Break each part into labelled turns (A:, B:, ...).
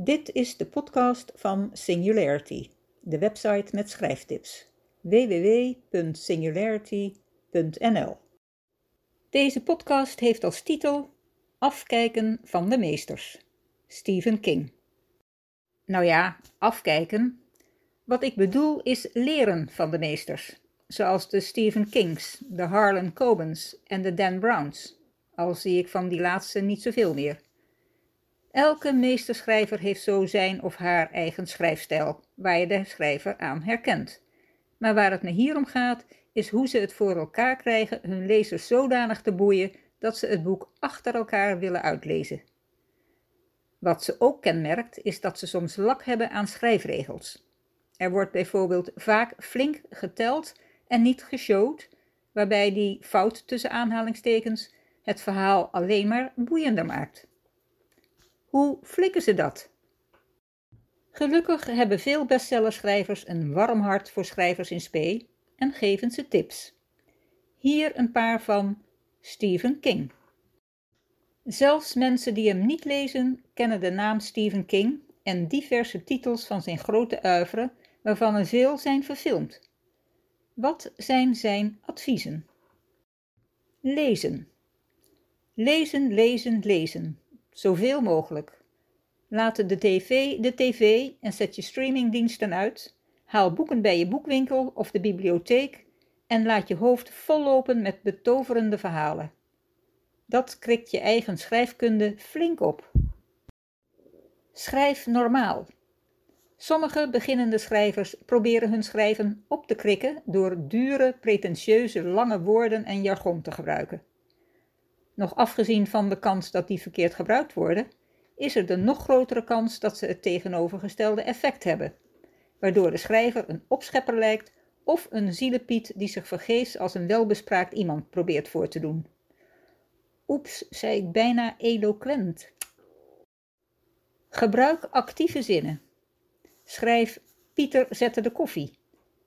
A: Dit is de podcast van Singularity, de website met schrijftips. www.singularity.nl Deze podcast heeft als titel Afkijken van de meesters. Stephen King. Nou ja, afkijken. Wat ik bedoel is leren van de meesters, zoals de Stephen Kings, de Harlan Cobens en de Dan Browns, al zie ik van die laatste niet zoveel meer. Elke meesterschrijver heeft zo zijn of haar eigen schrijfstijl, waar je de schrijver aan herkent. Maar waar het me hier om gaat, is hoe ze het voor elkaar krijgen hun lezers zodanig te boeien dat ze het boek achter elkaar willen uitlezen. Wat ze ook kenmerkt, is dat ze soms lak hebben aan schrijfregels. Er wordt bijvoorbeeld vaak flink geteld en niet geshowd, waarbij die fout tussen aanhalingstekens het verhaal alleen maar boeiender maakt. Hoe flikken ze dat? Gelukkig hebben veel bestsellerschrijvers een warm hart voor schrijvers in spe en geven ze tips. Hier een paar van Stephen King. Zelfs mensen die hem niet lezen, kennen de naam Stephen King en diverse titels van zijn grote oeuvre, waarvan er veel zijn verfilmd. Wat zijn zijn adviezen? Lezen. Lezen, lezen, lezen. Zoveel mogelijk. Laat de tv de tv en zet je streamingdiensten uit. Haal boeken bij je boekwinkel of de bibliotheek en laat je hoofd vollopen met betoverende verhalen. Dat krikt je eigen schrijfkunde flink op. Schrijf normaal. Sommige beginnende schrijvers proberen hun schrijven op te krikken door dure, pretentieuze, lange woorden en jargon te gebruiken. Nog afgezien van de kans dat die verkeerd gebruikt worden, is er de nog grotere kans dat ze het tegenovergestelde effect hebben, waardoor de schrijver een opschepper lijkt of een zielepiet die zich vergeefs als een welbespraakt iemand probeert voor te doen. Oeps, zei ik bijna eloquent. Gebruik actieve zinnen. Schrijf Pieter zette de koffie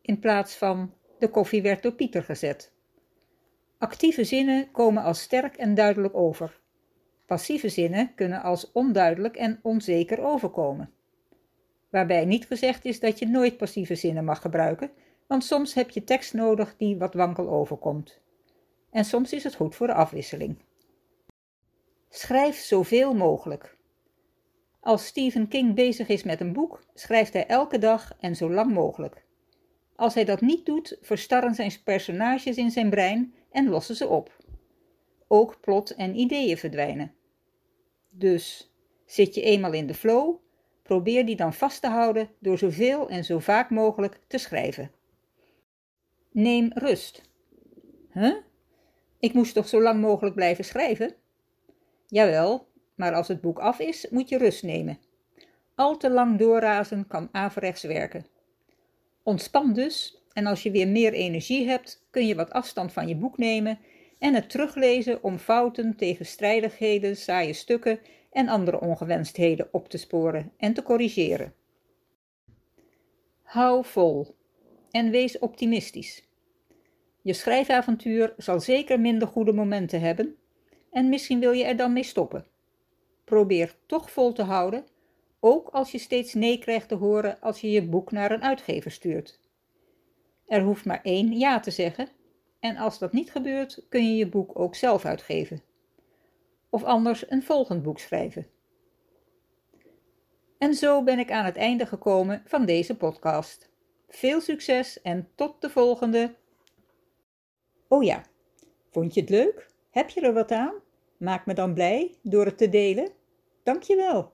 A: in plaats van de koffie werd door Pieter gezet. Actieve zinnen komen als sterk en duidelijk over. Passieve zinnen kunnen als onduidelijk en onzeker overkomen. Waarbij niet gezegd is dat je nooit passieve zinnen mag gebruiken, want soms heb je tekst nodig die wat wankel overkomt. En soms is het goed voor de afwisseling. Schrijf zoveel mogelijk. Als Stephen King bezig is met een boek, schrijft hij elke dag en zo lang mogelijk. Als hij dat niet doet, verstarren zijn personages in zijn brein en lossen ze op. Ook plot en ideeën verdwijnen. Dus zit je eenmaal in de flow, probeer die dan vast te houden door zoveel en zo vaak mogelijk te schrijven. Neem rust. Huh? Ik moest toch zo lang mogelijk blijven schrijven? Jawel, maar als het boek af is, moet je rust nemen. Al te lang doorrazen kan averechts werken. Ontspan dus en als je weer meer energie hebt, kun je wat afstand van je boek nemen en het teruglezen om fouten, tegenstrijdigheden, saaie stukken en andere ongewenstheden op te sporen en te corrigeren. Hou vol en wees optimistisch. Je schrijfavontuur zal zeker minder goede momenten hebben en misschien wil je er dan mee stoppen. Probeer toch vol te houden, ook als je steeds nee krijgt te horen als je je boek naar een uitgever stuurt. Er hoeft maar één ja te zeggen en als dat niet gebeurt kun je je boek ook zelf uitgeven. Of anders een volgend boek schrijven. En zo ben ik aan het einde gekomen van deze podcast. Veel succes en tot de volgende. Oh ja, vond je het leuk? Heb je er wat aan? Maak me dan blij door het te delen. Dank je wel.